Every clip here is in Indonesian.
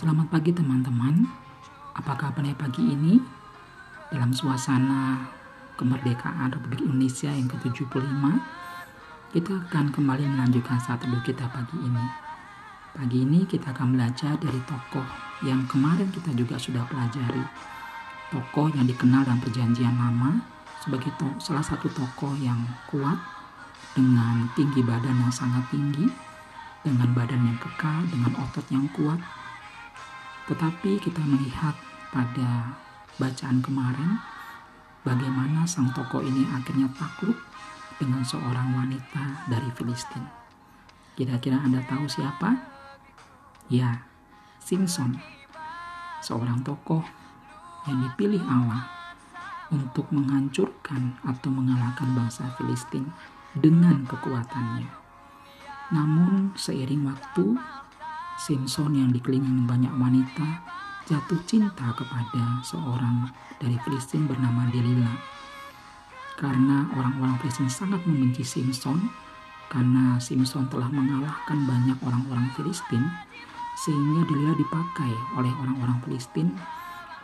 Selamat pagi teman-teman. Apa kabarnya pagi ini? Dalam suasana kemerdekaan Republik Indonesia yang ke-75, kita akan kembali melanjutkan saat teduh kita pagi ini. Pagi ini kita akan belajar dari tokoh yang kemarin kita juga sudah pelajari. Tokoh yang dikenal dalam perjanjian lama sebagai salah satu tokoh yang kuat dengan tinggi badan yang sangat tinggi, dengan badan yang kekal, dengan otot yang kuat. Tetapi kita melihat pada bacaan kemarin bagaimana sang tokoh ini akhirnya takluk dengan seorang wanita dari Filistin. Kira-kira Anda tahu siapa? Ya, Simpson. Seorang tokoh yang dipilih Allah untuk menghancurkan atau mengalahkan bangsa Filistin dengan kekuatannya. Namun seiring waktu, Simpson yang dikelilingi banyak wanita jatuh cinta kepada seorang dari Filistin bernama Delila. Karena orang-orang Filistin sangat membenci Simpson, karena Simpson telah mengalahkan banyak orang-orang Filistin, sehingga Delila dipakai oleh orang-orang Filistin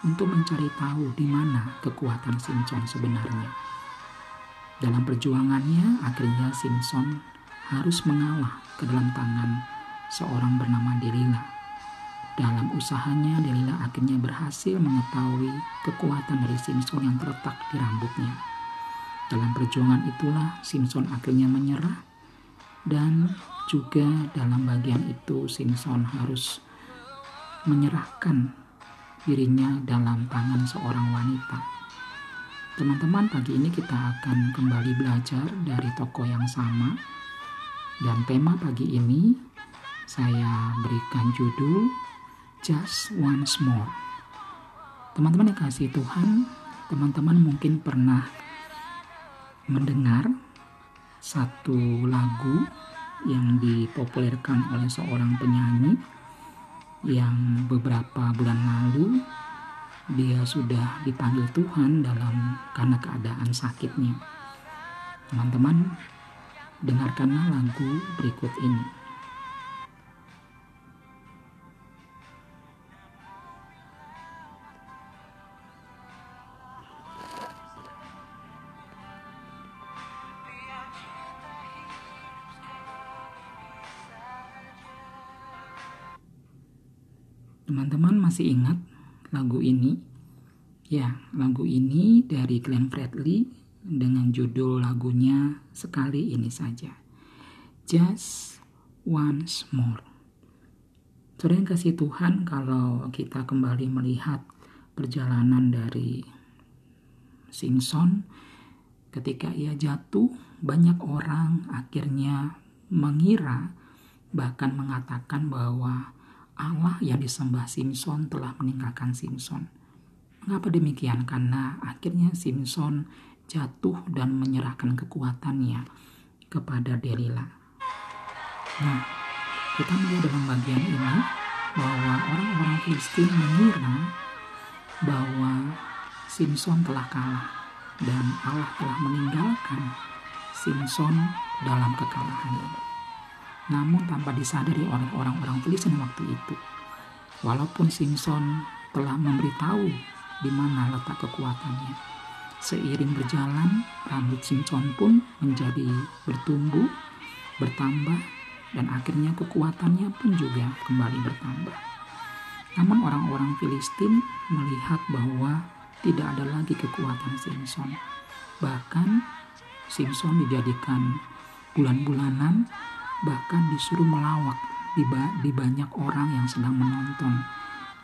untuk mencari tahu di mana kekuatan Simpson sebenarnya. Dalam perjuangannya, akhirnya Simpson harus mengalah ke dalam tangan seorang bernama Delila. Dalam usahanya, Delila akhirnya berhasil mengetahui kekuatan dari Simpson yang terletak di rambutnya. Dalam perjuangan itulah Simpson akhirnya menyerah dan juga dalam bagian itu Simpson harus menyerahkan dirinya dalam tangan seorang wanita. Teman-teman, pagi ini kita akan kembali belajar dari toko yang sama. Dan tema pagi ini saya berikan judul Just Once More. Teman-teman yang kasih Tuhan, teman-teman mungkin pernah mendengar satu lagu yang dipopulerkan oleh seorang penyanyi yang beberapa bulan lalu dia sudah dipanggil Tuhan dalam karena keadaan sakitnya. Teman-teman, dengarkanlah lagu berikut ini. Teman-teman masih ingat lagu ini. Ya, lagu ini dari Glenn Fredly dengan judul lagunya sekali ini saja. Just once more. Yang kasih Tuhan kalau kita kembali melihat perjalanan dari Simpson ketika ia jatuh banyak orang akhirnya mengira bahkan mengatakan bahwa Allah yang disembah Simpson telah meninggalkan Simpson. Mengapa demikian? Karena akhirnya Simpson jatuh dan menyerahkan kekuatannya kepada Delila. Nah, kita melihat dalam bagian ini bahwa orang-orang Filistin mengira bahwa Simpson telah kalah dan Allah telah meninggalkan Simpson dalam kekalahan namun tanpa disadari oleh orang-orang Filistin waktu itu. Walaupun Simpson telah memberitahu di mana letak kekuatannya. Seiring berjalan, rambut Simpson pun menjadi bertumbuh, bertambah, dan akhirnya kekuatannya pun juga kembali bertambah. Namun orang-orang Filistin melihat bahwa tidak ada lagi kekuatan Simpson. Bahkan Simpson dijadikan bulan-bulanan bahkan disuruh melawak di, ba di banyak orang yang sedang menonton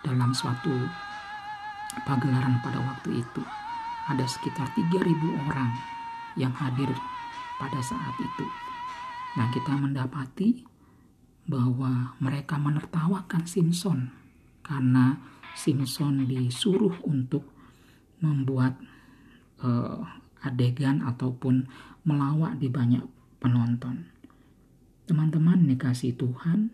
dalam suatu pagelaran pada waktu itu. Ada sekitar 3.000 orang yang hadir pada saat itu. Nah, kita mendapati bahwa mereka menertawakan Simpson karena Simpson disuruh untuk membuat uh, adegan ataupun melawak di banyak penonton. Teman-teman dikasih Tuhan,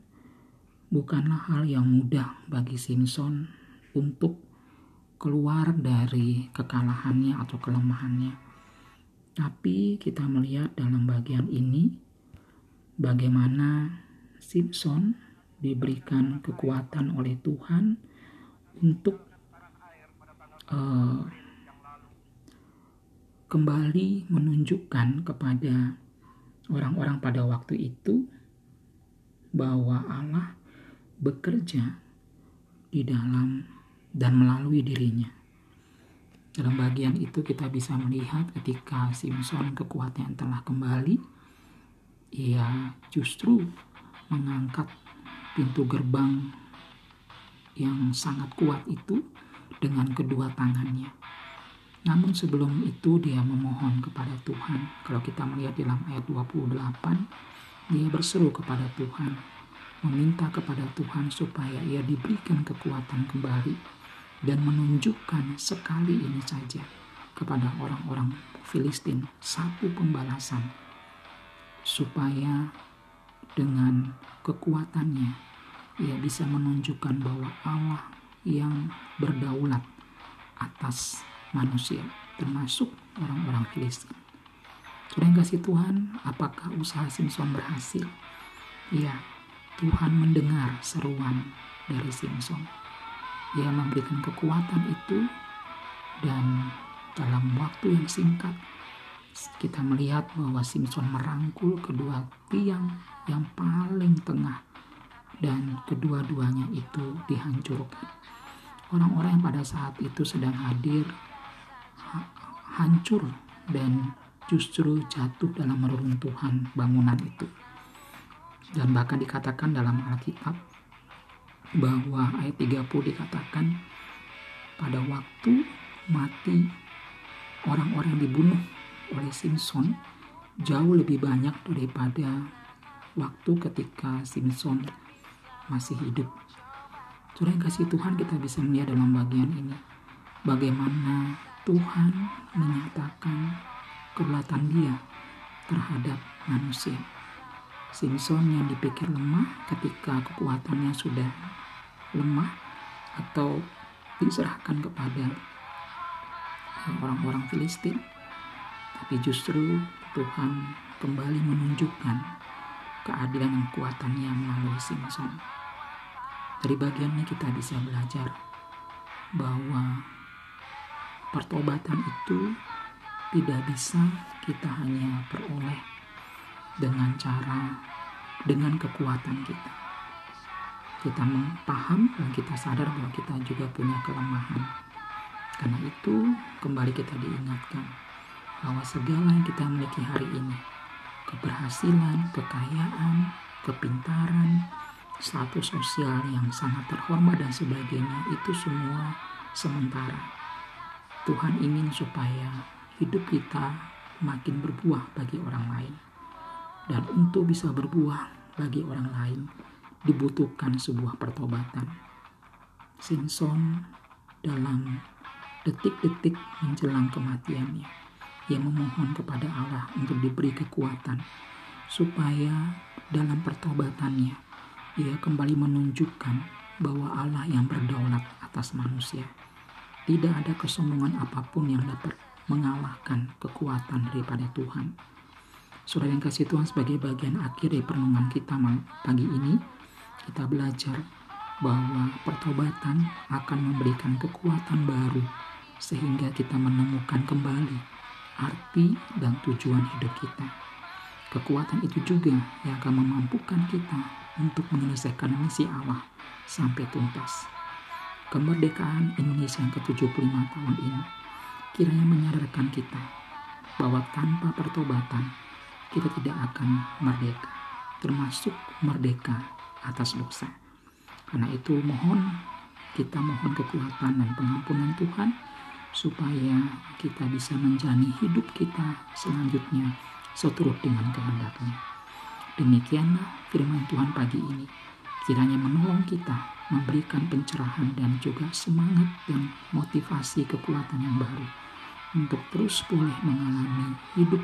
bukanlah hal yang mudah bagi Simpson untuk keluar dari kekalahannya atau kelemahannya. Tapi kita melihat dalam bagian ini bagaimana Simpson diberikan kekuatan oleh Tuhan untuk uh, kembali menunjukkan kepada orang-orang pada waktu itu bahwa Allah bekerja di dalam dan melalui dirinya. Dalam bagian itu kita bisa melihat ketika Simpson kekuatannya telah kembali, ia justru mengangkat pintu gerbang yang sangat kuat itu dengan kedua tangannya. Namun sebelum itu dia memohon kepada Tuhan. Kalau kita melihat dalam ayat 28, dia berseru kepada Tuhan, meminta kepada Tuhan supaya ia diberikan kekuatan kembali dan menunjukkan sekali ini saja kepada orang-orang Filistin satu pembalasan supaya dengan kekuatannya ia bisa menunjukkan bahwa Allah yang berdaulat atas manusia termasuk orang-orang Filistin. Sudah kasih Tuhan, apakah usaha Simpson berhasil? Ya, Tuhan mendengar seruan dari Simpson ia memberikan kekuatan itu dan dalam waktu yang singkat kita melihat bahwa Simpson merangkul kedua tiang yang paling tengah dan kedua-duanya itu dihancurkan. Orang-orang yang pada saat itu sedang hadir ha hancur dan justru jatuh dalam meruntuhan bangunan itu. Dan bahkan dikatakan dalam Alkitab bahwa ayat 30 dikatakan pada waktu mati orang-orang dibunuh oleh Simpson jauh lebih banyak daripada waktu ketika Simpson masih hidup. Surah kasih Tuhan kita bisa melihat dalam bagian ini bagaimana Tuhan menyatakan kedaulatan dia terhadap manusia. Simpson yang dipikir lemah ketika kekuatannya sudah lemah atau diserahkan kepada orang-orang Filistin tapi justru Tuhan kembali menunjukkan keadilan dan kuatannya melalui Simpson dari bagian ini kita bisa belajar bahwa pertobatan itu tidak bisa kita hanya peroleh dengan cara dengan kekuatan kita kita paham dan kita sadar bahwa kita juga punya kelemahan. Karena itu kembali kita diingatkan bahwa segala yang kita miliki hari ini, keberhasilan, kekayaan, kepintaran, status sosial yang sangat terhormat dan sebagainya itu semua sementara. Tuhan ingin supaya hidup kita makin berbuah bagi orang lain. Dan untuk bisa berbuah bagi orang lain, dibutuhkan sebuah pertobatan. Simpson dalam detik-detik menjelang kematiannya, ia memohon kepada Allah untuk diberi kekuatan supaya dalam pertobatannya ia kembali menunjukkan bahwa Allah yang berdaulat atas manusia. Tidak ada kesombongan apa pun yang dapat mengalahkan kekuatan daripada Tuhan. Saudara yang kasih Tuhan sebagai bagian akhir dari perenungan kita pagi ini, kita belajar bahwa pertobatan akan memberikan kekuatan baru sehingga kita menemukan kembali arti dan tujuan hidup kita. Kekuatan itu juga yang akan memampukan kita untuk menyelesaikan misi Allah sampai tuntas. Kemerdekaan Indonesia yang ke-75 tahun ini kiranya menyadarkan kita bahwa tanpa pertobatan kita tidak akan merdeka, termasuk merdeka atas dosa. Karena itu mohon kita mohon kekuatan dan pengampunan Tuhan supaya kita bisa menjalani hidup kita selanjutnya seturut dengan kehendaknya. Demikianlah firman Tuhan pagi ini. Kiranya menolong kita memberikan pencerahan dan juga semangat dan motivasi kekuatan yang baru untuk terus boleh mengalami hidup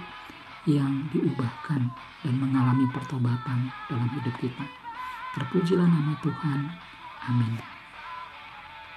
yang diubahkan dan mengalami pertobatan dalam hidup kita. Terpujilah nama Tuhan. Amin.